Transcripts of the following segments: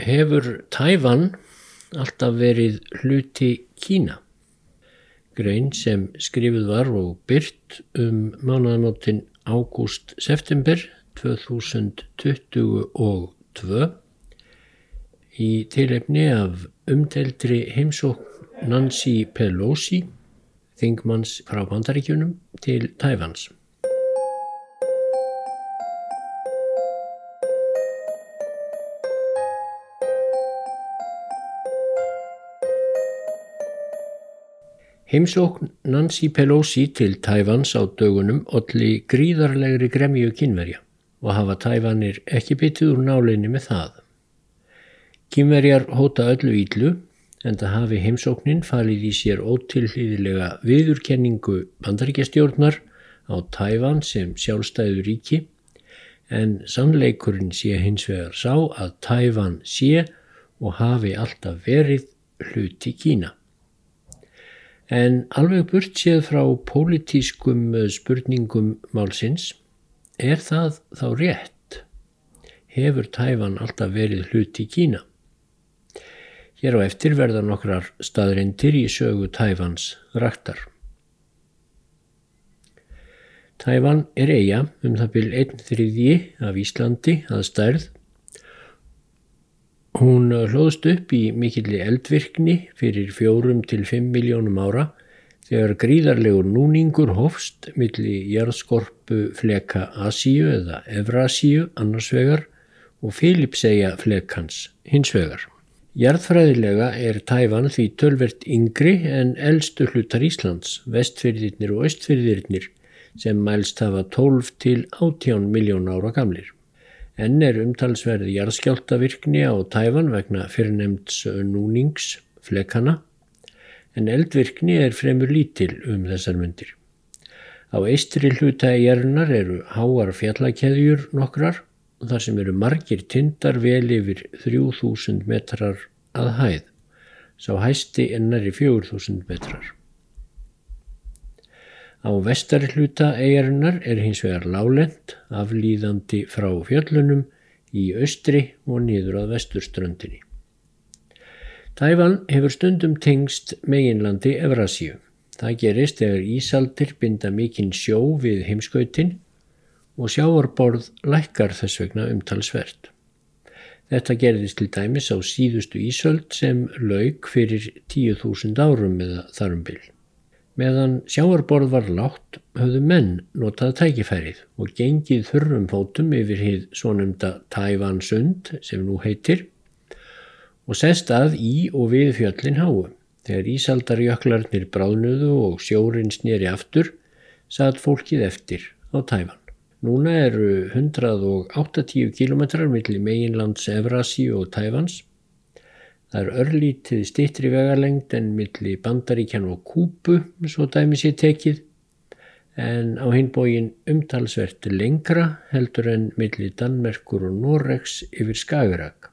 Hefur Tævan alltaf verið hluti Kína? Grein sem skrifið var og byrt um mánaðamáttin ágúst-september 2022 í tilefni af umdeldri heimsókn Nancy Pelosi, þingmanns frá bandaríkjunum, til Tævans. Heimsókn Nancy Pelosi til Tævans á dögunum olli gríðarlegri gremju kynverja og hafa Tævanir ekki byttið úr náleginni með það. Kynverjar hóta öllu íllu en það hafi heimsóknin falið í sér ótilhlýðilega viðurkenningu bandaríkjastjórnar á Tævan sem sjálfstæðu ríki en sannleikurinn sé hins vegar sá að Tævan sé og hafi alltaf verið hluti Kína. En alveg burt séð frá pólitískum eh, spurningum málsins, er það þá rétt? Hefur Tæfan alltaf verið hlut í Kína? Hér á eftir verða nokkrar staðrindir í sögu Tæfans raktar. Tæfan er eiga um það byrj einn þriðji af Íslandi að stærð Hún hlóðst upp í mikilli eldvirkni fyrir fjórum til fimm miljónum ára þegar gríðarlegur núningur hofst milli jarðskorpu fleka Asíu eða Evrasíu annars vegar og Filipsæja flekans hins vegar. Jarðfræðilega er Tæfan því tölvert yngri en eldstu hlutar Íslands, vestfyrðirnir og östfyrðirnir sem mælst hafa 12 til 18 miljón ára gamlir. Enn er umtalsverði jarðskjáltavirkni á tæfan vegna fyrirnemts núnings flekana en eldvirkni er fremur lítil um þessar myndir. Á eistri hluta í jærunar eru háar fjallakeðjur nokkrar þar sem eru margir tindar vel yfir 3000 metrar að hæð. Sá hæsti ennari 4000 metrar. Á vestari hluta eigarinnar er hins vegar lálend aflýðandi frá fjöllunum í austri og niður að vesturströndinni. Tæfan hefur stundum tengst meginlandi Evrasíu. Það gerist þegar Ísaldir binda mikinn sjó við heimskautin og sjáarborð lækkar þess vegna umtalsvert. Þetta gerðist til dæmis á síðustu Ísöld sem laug fyrir 10.000 árum eða þarumbil. Meðan sjáarborð var látt höfðu menn notað tækifærið og gengið þurrum fótum yfir hið svonumda Tævansund sem nú heitir og sest að í og við fjöllin háu. Þegar Ísaldarjöklarnir bráðnuðu og sjórin snýri aftur satt fólkið eftir á Tævan. Núna eru 180 km millir meginlands Evrasi og Tævans Það er örlítið stittri vegarlengd en milli bandaríkjan og kúpu, svo dæmi sér tekið, en á hinbógin umtalsvert lengra heldur en milli Danmerkur og Noregs yfir Skagerrak.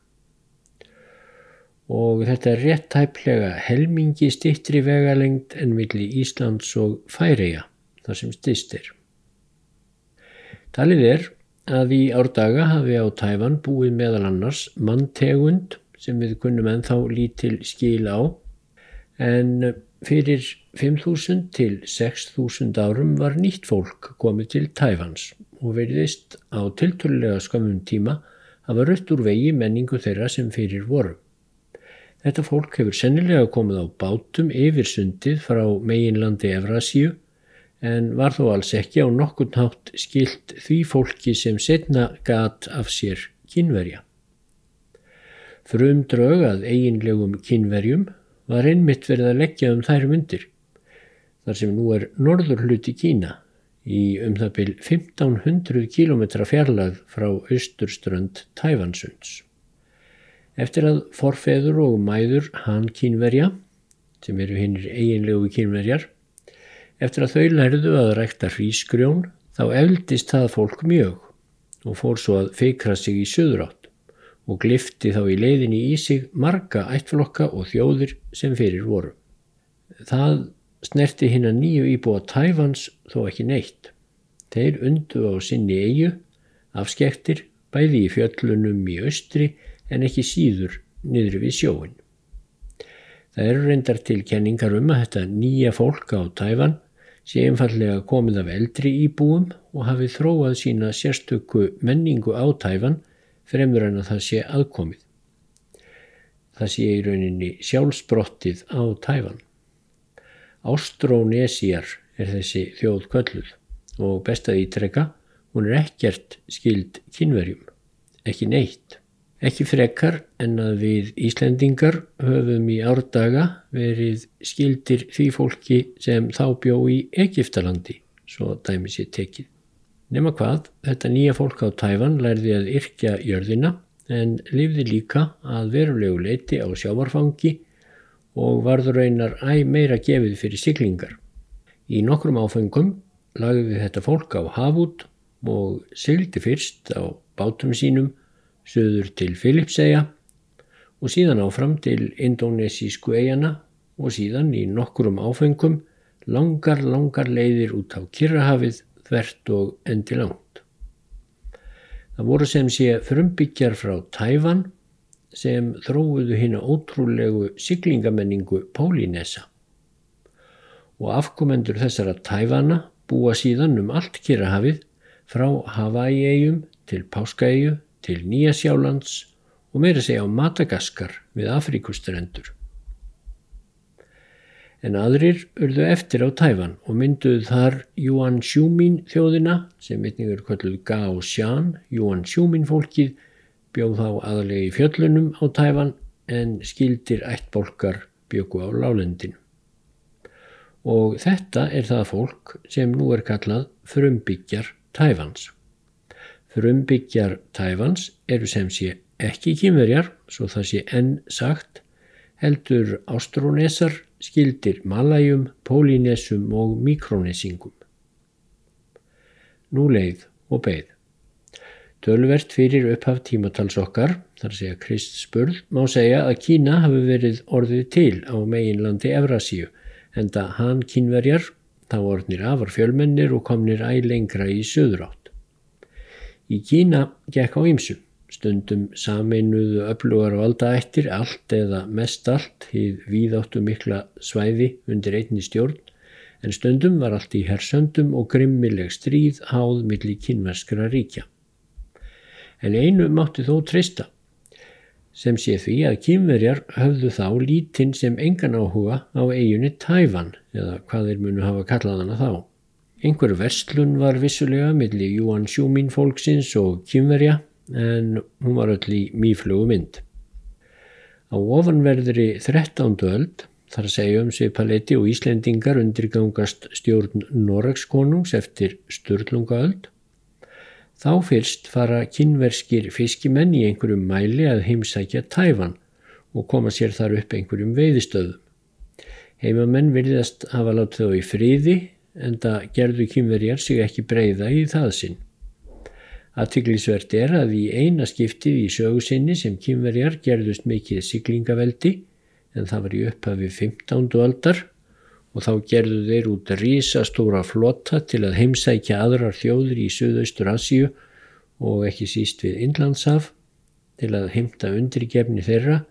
Og þetta er rétt tæplega helmingi stittri vegarlengd en milli Íslands og Færeja, þar sem stist er. Talið er að í árdaga hafi á Tæfan búið meðal annars manntegund sem við kunnum ennþá lítil skil á en fyrir 5.000 til 6.000 árum var nýtt fólk komið til Tæfans og veriðist á tilturlega skamum tíma að var rutt úr vegi menningu þeirra sem fyrir voru. Þetta fólk hefur sennilega komið á bátum yfir sundið frá meginlandi Evrasíu en var þó alls ekki á nokkun hátt skilt því fólki sem setna gat af sér kynverja. Frum drög að eiginlegum kynverjum var einmitt verið að leggja um þær myndir, þar sem nú er norður hluti Kína í um það byl 1500 km fjarlag frá austurströnd Tæfansunds. Eftir að forfeður og mæður hann kynverja, sem eru hinnir eiginlegu kynverjar, eftir að þau lærðu að rækta hrísgrjón þá eldist það fólk mjög og fór svo að feikra sig í söðurátt og glifti þá í leiðinni í sig marga ættflokka og þjóðir sem fyrir voru. Það snerti hinn að nýju íbúa Tæfans þó ekki neitt. Þeir undu á sinni eigu, afskektir, bæði í fjöllunum í austri en ekki síður niður við sjóin. Það eru reyndar til kenningar um að þetta nýja fólk á Tæfan sé einfallega komið af eldri íbúum og hafi þróað sína sérstöku menningu á Tæfan fremur en að það sé aðkomið. Það sé í rauninni sjálfsbrottið á Tæfan. Ástrónesíar er þessi þjóð kölluð og bestað ítrekka, hún er ekkert skild kynverjum, ekki neitt. Ekki frekar en að við Íslendingar höfum í árdaga verið skildir því fólki sem þá bjó í Egiptalandi, svo dæmi sér tekið. Nefna hvað, þetta nýja fólk á Tæfan lærði að yrkja jörðina en lifði líka að verulegu leiti á sjávarfangi og varður reynar æg meira gefið fyrir siglingar. Í nokkrum áfengum lagði þetta fólk á hafút og sigildi fyrst á bátum sínum söður til Filipsæja og síðan áfram til indonesísku eigana og síðan í nokkrum áfengum langar, langar leiðir út á Kirrahafið þvert og endi langt. Það voru sem sé frumbyggjar frá Tæfan sem þróuðu hinn ótrúlegu siglingamenningu Pólinesa og afkomendur þessara Tæfana búa síðan um allt Kirrahafið frá Hawaii-eigum til Páskaegu til Nýjasjálands og meira segja á Madagaskar við Afríkustrendur en aðrir urðu eftir á Tæfan og mynduðu þar Yuan Xiumin þjóðina sem vitningur kvölduð Gao Xian, Yuan Xiumin fólkið bjóð þá aðalegi í fjöllunum á Tæfan en skildir ættbólkar bjöku á lálendin. Og þetta er það fólk sem nú er kallað frumbyggjar Tæfans. Frumbyggjar Tæfans eru sem sé ekki kynverjar, svo það sé enn sagt, heldur ástrónesar skildir Malæjum, Pólinesum og Mikronesingum. Nú leið og beigð. Tölvert fyrir upphaf tímatals okkar, þar segja Krist spurð, má segja að Kína hafi verið orðið til á meginlandi Evrasíu, en það hann kínverjar, þá orðnir afar fjölmennir og komnir æg lengra í söður átt. Í Kína gekk á ymsum stundum sameinuðu öflugar valdaættir allt eða mest allt hýð víðáttu mikla svæði undir einni stjórn en stundum var allt í hersöndum og grimmileg stríð háð millir kynverskra ríkja. En einu mátti þó trista sem sé því að kynverjar höfðu þá lítinn sem engan áhuga á eiginni Tæfan eða hvað þeir munu hafa kallað hana þá. Einhver verslun var vissulega millir Júan Sjúmin fólksins og kynverja en hún var öll í mýflugu mynd. Á ofanverðri 13. öld, þar segjum Sipaleiti og Íslendingar undirgangast stjórn Noregskonungs eftir Sturlungaöld, þá fyrst fara kynverskir fiskimenn í einhverjum mæli að heimsækja tæfan og koma sér þar upp einhverjum veiðistöðum. Heimamenn virðast hafa látið þá í fríði en það gerðu kynverjar sig ekki breyða í það sinn. Aðtiklisvert er að í eina skiptið í sögusinni sem kynverjar gerðust mikið siglingaveldi en það var í upphafi 15. aldar og þá gerðu þeir út rísastóra flotta til að heimsækja aðrar þjóður í Suðaustur Asíu og ekki síst við Inlandshaf til að heimta undirgefni þeirra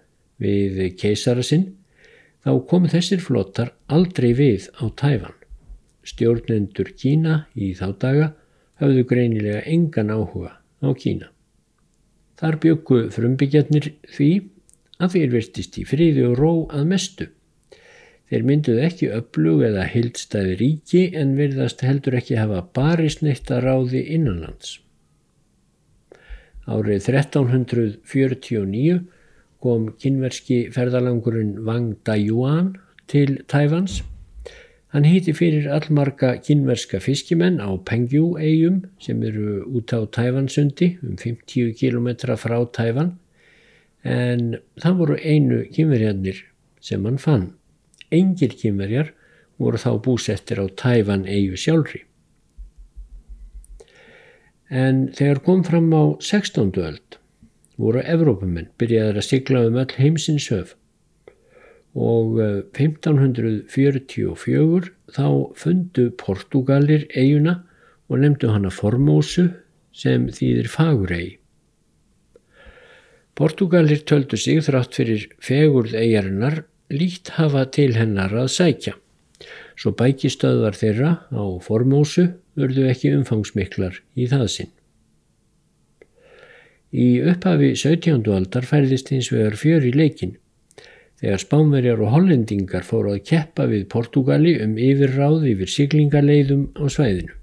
við keisara sinn, þá komu þessir flottar aldrei við á tæfan. Stjórnendur Kína í þá daga hafðu greinilega engan áhuga á Kína. Þar byggu frumbyggjarnir því að þeir verstist í fríði og ró að mestu. Þeir mynduð ekki öflug eða hildstæði ríki en verðast heldur ekki hafa barist neitt að ráði innanlands. Árið 1349 kom kynverski ferðalangurinn Wang Dayuan til Tæfans Hann hýtti fyrir allmarga kynverska fiskimenn á Pengjú-eigum sem eru út á Tæfansundi um 50 km frá Tæfan en það voru einu kynverjarnir sem hann fann. Engir kynverjar voru þá búsettir á Tæfan-eigu sjálfri. En þegar kom fram á 16. öld voru Evrópumenn byrjaðið að sigla um öll heimsins höf og 1544 eh, þá fundu Portugalir eiguna og nefndu hana Formósu sem þýðir fagurei. Portugalir töldu sig þrátt fyrir fegurð eigarinnar líkt hafa til hennar að sækja. Svo bækistöðvar þeirra á formósu urðu ekki umfangsmiklar í það sinn. Í upphafi 17. aldar færðist hins vegar fjör í leikin þegar spánverjar og hollendingar fóru að keppa við Portugali um yfirráð yfir siglingarleiðum á svæðinu.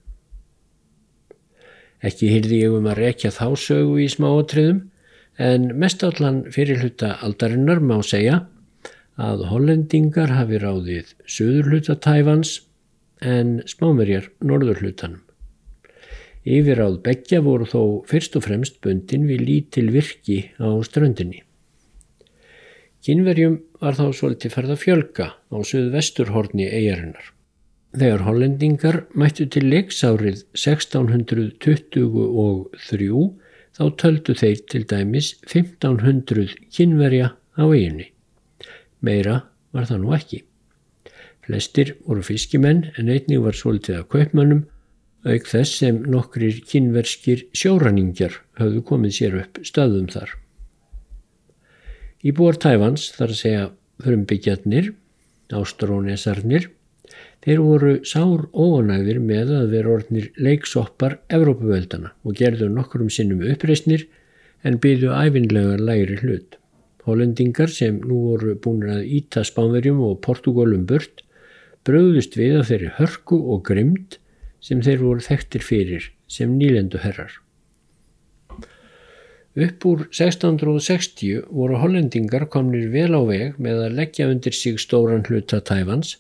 Ekki hyrði ég um að rekja þá sögu í smáatriðum en mestallan fyrir hluta aldarinnar má segja að hollendingar hafi ráðið söður hluta Tæfans en spánverjar norður hlutanum. Yfirráð begja voru þó fyrst og fremst bundin við lítil virki á ströndinni. Kynverjum var þá svolítið ferð að fjölga á söðvesturhorni eigarinnar. Þegar hollendingar mættu til leiksárið 1623 þá töldu þeir til dæmis 1500 kynverja á eiginni. Meira var það nú ekki. Flestir voru fiskimenn en einnig var svolítið að kaupmannum auk þess sem nokkrir kynverskir sjóraningjar hafðu komið sér upp stöðum þar. Íbúar Tæfans, þar að segja frumbyggjarnir, ástrónesarnir, þeir voru sár óanægðir með að vera orðnir leiksoppar Evrópavöldana og gerðu nokkrum sinnum uppreysnir en byggðu æfinlegar læri hlut. Hollendingar sem nú voru búin að íta Spánverjum og Portugalum burt bröðust við að þeirri hörku og grimd sem þeir voru þekktir fyrir sem nýlendu herrar. Upp úr 1660 voru hollendingar komnir vel á veg með að leggja undir sig stóran hluta Tæfans,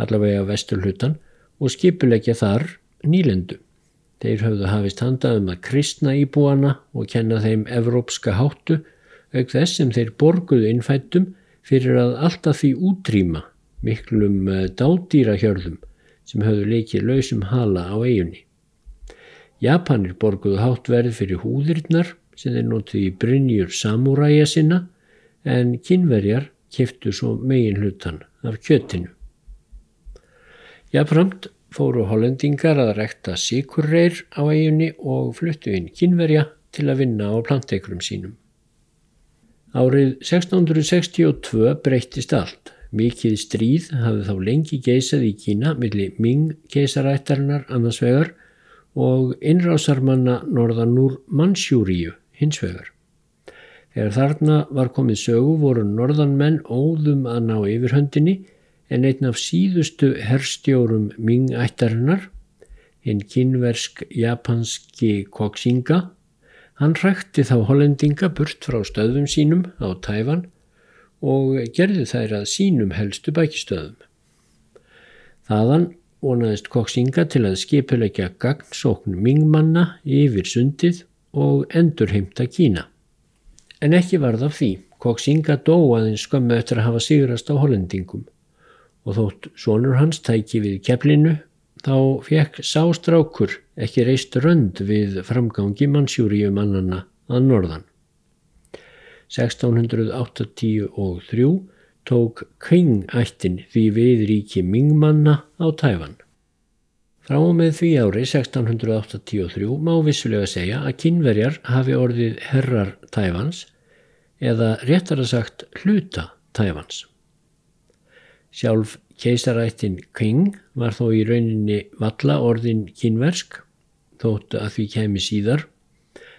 allavega vestur hlutan, og skipuleggja þar nýlendu. Þeir höfðu hafist handað um að kristna íbúana og kenna þeim evrópska háttu, auk þess sem þeir borguðu innfættum fyrir að alltaf því útrýma miklum eh, dádýrahjörðum sem höfðu leikið lausum hala á eigunni. Japanir borguðu háttverð fyrir húðirinnar sem þeir nóttu í Brynjur samúræja sinna en kynverjar kiftu svo megin hlutan af kjötinu. Jáframt fóru hollendingar að rekta síkurreir á eiginni og fluttu inn kynverja til að vinna á planteikurum sínum. Árið 1662 breyttist allt. Mikið stríð hafði þá lengi geysað í Kína millir Ming keisarættarinnar annars vegar og innrásarmanna norðan úr Mansjúríu hins vegar. Þegar þarna var komið sögu voru norðanmenn óðum að ná yfirhöndinni en einn af síðustu herstjórum Ming-ættarinnar, hinn kynversk-japanski Koksinga, hann rækti þá hollendinga burt frá stöðum sínum á Tæfan og gerði þær að sínum helstu bækistöðum. Þaðan vonaðist Koksinga til að skipulegja gagnsókn Ming-manna yfir sundið og endurheimta Kína. En ekki varð af því, Koksinga dó aðeins skömmu eftir að hafa sigrast á hollendingum og þótt sonur hans tæki við keflinu þá fekk sástrákur ekki reist rönd við framgangi mannsjúriu mannana að norðan. 1683 tók Qing-ættin því við ríki Ming-manna á Tæfan. Frá og með því ári 1683 má vissulega segja að kynverjar hafi orðið herrar Tæfans eða réttar að sagt hluta Tæfans. Sjálf keisarættin King var þó í rauninni valla orðin kynversk þótt að því kemi síðar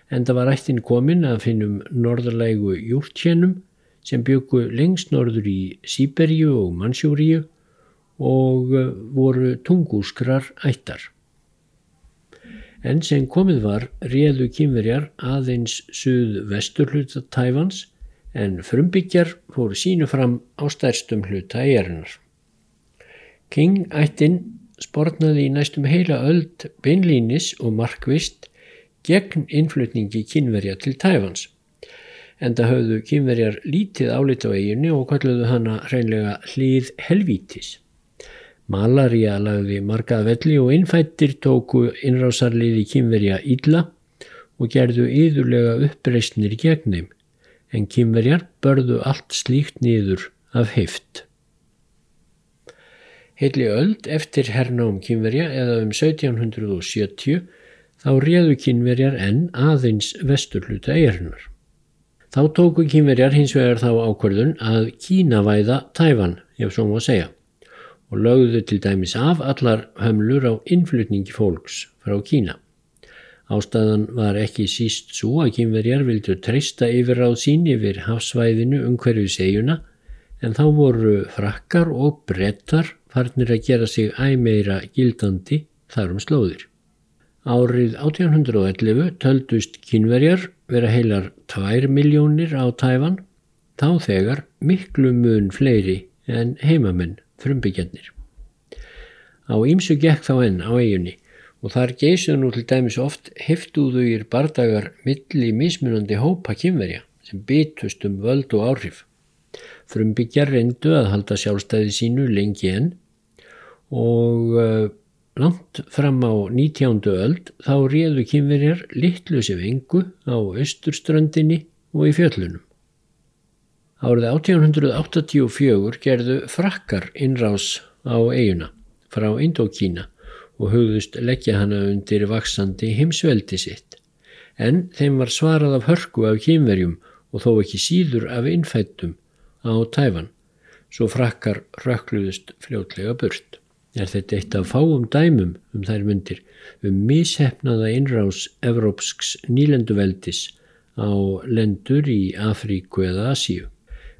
en það var ættin komin að finnum norðarlegu júrtjennum sem byggu lengst norður í Sýberju og Mansjúriu og eh, voru tungúskrar ættar. En sem komið var réðu kynverjar aðeins suð vestur hluta Tæfans en frumbyggjar fóru sínu fram á stærstum hluta eigarinnar. King ættin sportnaði í næstum heila öld beinlínis og markvist gegn innflutningi kynverja til Tæfans. En það höfðu kynverjar lítið álit á eiginu og kalluðu hana hreinlega hlið helvítis. Malaria lagði margað velli og innfættir tóku innrásarliði kynverja ílla og gerðu yðurlega uppreysnir gegn þeim, en kynverjar börðu allt slíkt niður af heift. Heili öld eftir hernám kynverja eða um 1770 þá réðu kynverjar enn aðeins vesturluta eirinnar. Þá tóku kínverjar hins vegar þá ákverðun að kínavæða tæfan, ef svo má segja, og lögðu til dæmis af allar hömlur á innflutningi fólks frá Kína. Ástæðan var ekki síst svo að kínverjar vildu treysta yfir á sín yfir hafsvæðinu um hverju segjuna en þá voru frakkar og brettar farnir að gera sig æmeira gildandi þar um slóðir. Árið 1811 töldust kynverjar vera heilar 2 miljónir á tæfan, þá þegar miklu mun fleiri en heimamenn frumbyggjarnir. Á ímsu gekk þá enn á eiginni og þar geysuðu nú til dæmis oft heftuðugir bardagar milli mismunandi hópa kynverja sem bitust um völd og áhrif. Frumbyggjar reyndu að halda sjálfstæði sínu lengi enn og uh, langt fram á 19. öld þá réðu kynverjar litlu sem engu á austurströndinni og í fjöllunum. Árið 1884 gerðu frakkar innrás á eiguna frá Indokína og hugðust leggja hana undir vaksandi heimsveldi sitt. En þeim var svarað af hörku af kynverjum og þó ekki síður af innfættum á tæfan, svo frakkar rökkluðust fljótlega burt. Er þetta eitt af fáum dæmum um þær myndir um mishefnaða innrás evrópsks nýlenduveldis á lendur í Afríku eða Asíu.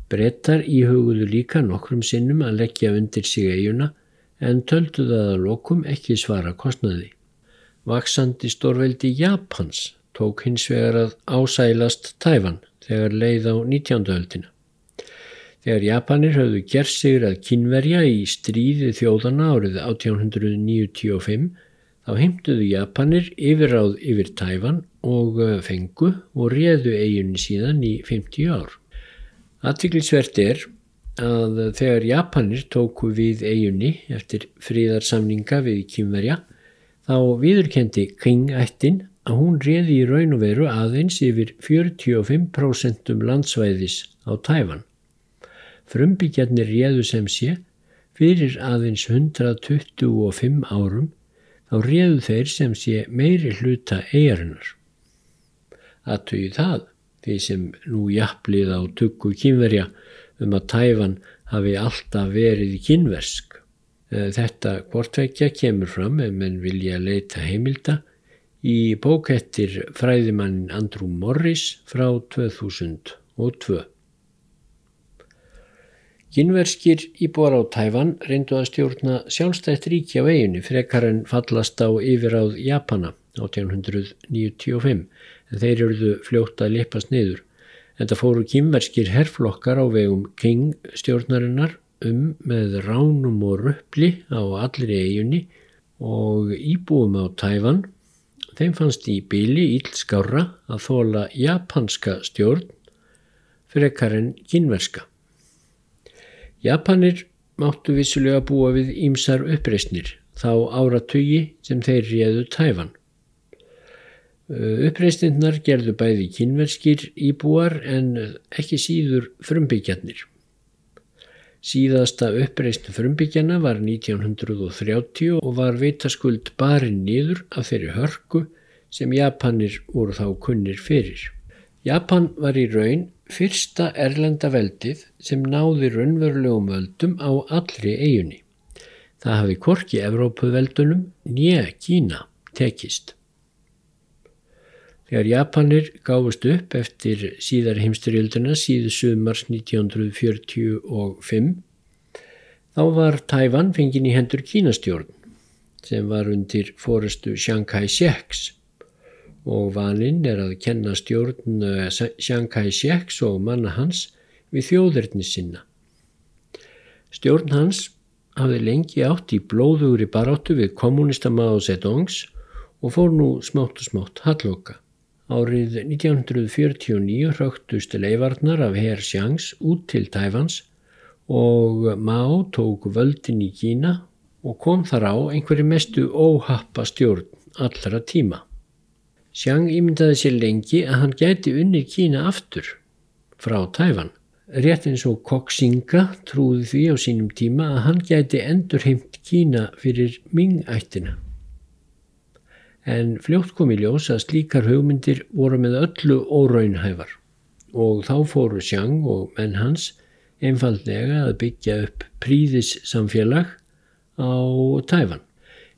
Brettar íhuguðu líka nokkrum sinnum að leggja undir sig eiguna en töldu það að lokum ekki svara kostnaði. Vaksandi stórveldi Japans tók hins vegar að ásælast tæfan þegar leið á 19. öldina. Þegar Japanir höfðu gerð sig að kynverja í stríði þjóðana árið 1895 þá heimtuðu Japanir yfirráð yfir Tæfan og uh, fengu og réðu eiginni síðan í 50 ár. Atviklisvert er að þegar Japanir tóku við eiginni eftir fríðarsamninga við kynverja þá viðurkendi King-ættin að hún réði í raun og veru aðeins yfir 45% um landsvæðis á Tæfan. Frumbyggjarnir réðu sem sé fyrir aðeins 125 árum þá réðu þeir sem sé meiri hluta eigarinnar. Aðtöyu það, því sem nú jafnlið á tuggu kynverja um að tæfan hafi alltaf verið kynversk. Eh, þetta hvortveikja kemur fram ef menn vilja leita heimilda í bókettir fræðimannin Andrew Morris frá 2002. Kínverskir íbúar á Tæfan reyndu að stjórna sjálfstætt ríki á eiginu frekar en fallast á yfiráð Japana 1895 en þeir eruðu fljótt að lipast niður. En það fóru kínverskir herflokkar á vegum King stjórnarinnar um með ránum og röppli á allir eiginu og íbúum á Tæfan. Þeim fannst í bíli ílskára að þóla japanska stjórn frekar en kínverska. Japanir máttu vissulega búa við ímsar uppreysnir þá áratugi sem þeir réðu tæfan. Uppreysnirnar gerðu bæði kynverskir íbúar en ekki síður frumbyggjarnir. Síðasta uppreysn frumbyggjarna var 1930 og var vitaskuld barinn nýður af þeirri hörku sem Japanir voru þá kunnir fyrir. Japan var í raun fyrsta erlenda veldið sem náði raunverulegum völdum á allri eigunni. Það hafi korki Evrópuveldunum nýja Kína tekist. Þegar Japanir gáfust upp eftir síðar heimsturjölduna síðu sumars 1945 þá var Tævan fengin í hendur Kínastjórn sem var undir fórestu Shanghai Sheiks og vaninn er að kenna stjórn Shanghai Sheiks og manna hans við þjóðurni sinna. Stjórn hans hafði lengi átt í blóðugri baráttu við kommunista Mao Zedongs og fór nú smátt og smátt halloka. Árið 1949 hrögtust leifarnar af herr Shangs út til Tæfans og Mao tók völdin í Kína og kom þar á einhverju mestu óhappa stjórn allra tíma. Xiang ímyndaði sér lengi að hann gæti unni Kína aftur frá Tæfan. Rétt eins og Koksinga trúði því á sínum tíma að hann gæti endur heimt Kína fyrir Ming-ættina. En fljótt kom í ljós að slíkar hugmyndir voru með öllu óraunhæfar og þá fóru Sjang og menn hans einfallega að byggja upp príðis samfélag á Tæfan.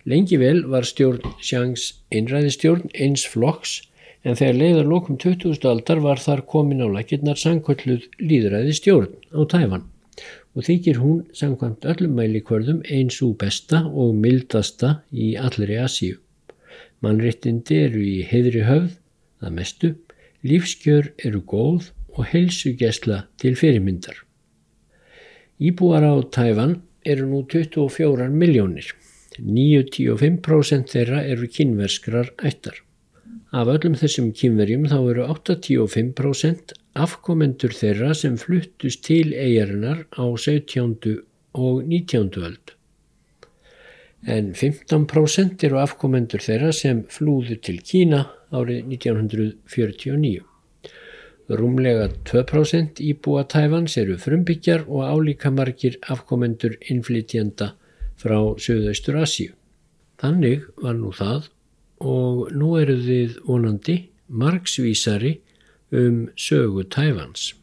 Lengi vel var stjórn Sjangs einræðistjórn eins flokks en þegar leiðar lókum 20. aldar var þar komin á lakirnar sangkvölluð líðræði stjórn á Tæfan og þykir hún sangkvæmt öllum mælikvörðum eins og besta og mildasta í allri Asíu. Mannréttindi eru í heidri höfð, það mestu, lífskjör eru góð og helsugesla til fyrirmyndar. Íbúar á Tæfan eru nú 24 miljónir. 95% þeirra eru kynverskrar ættar. Af öllum þessum kynverjum þá eru 85% afkomendur þeirra sem fluttust til eigarinnar á 17. og 19. öld. En 15% eru afkomendur þeirra sem flúðu til Kína árið 1949. Rúmlega 2% íbúa Tæfans eru frumbyggjar og álíka margir afkomendur innflytjanda frá Suðaustur Asíu. Þannig var nú það og nú eru þið vonandi margsvísari um sögu Tæfans.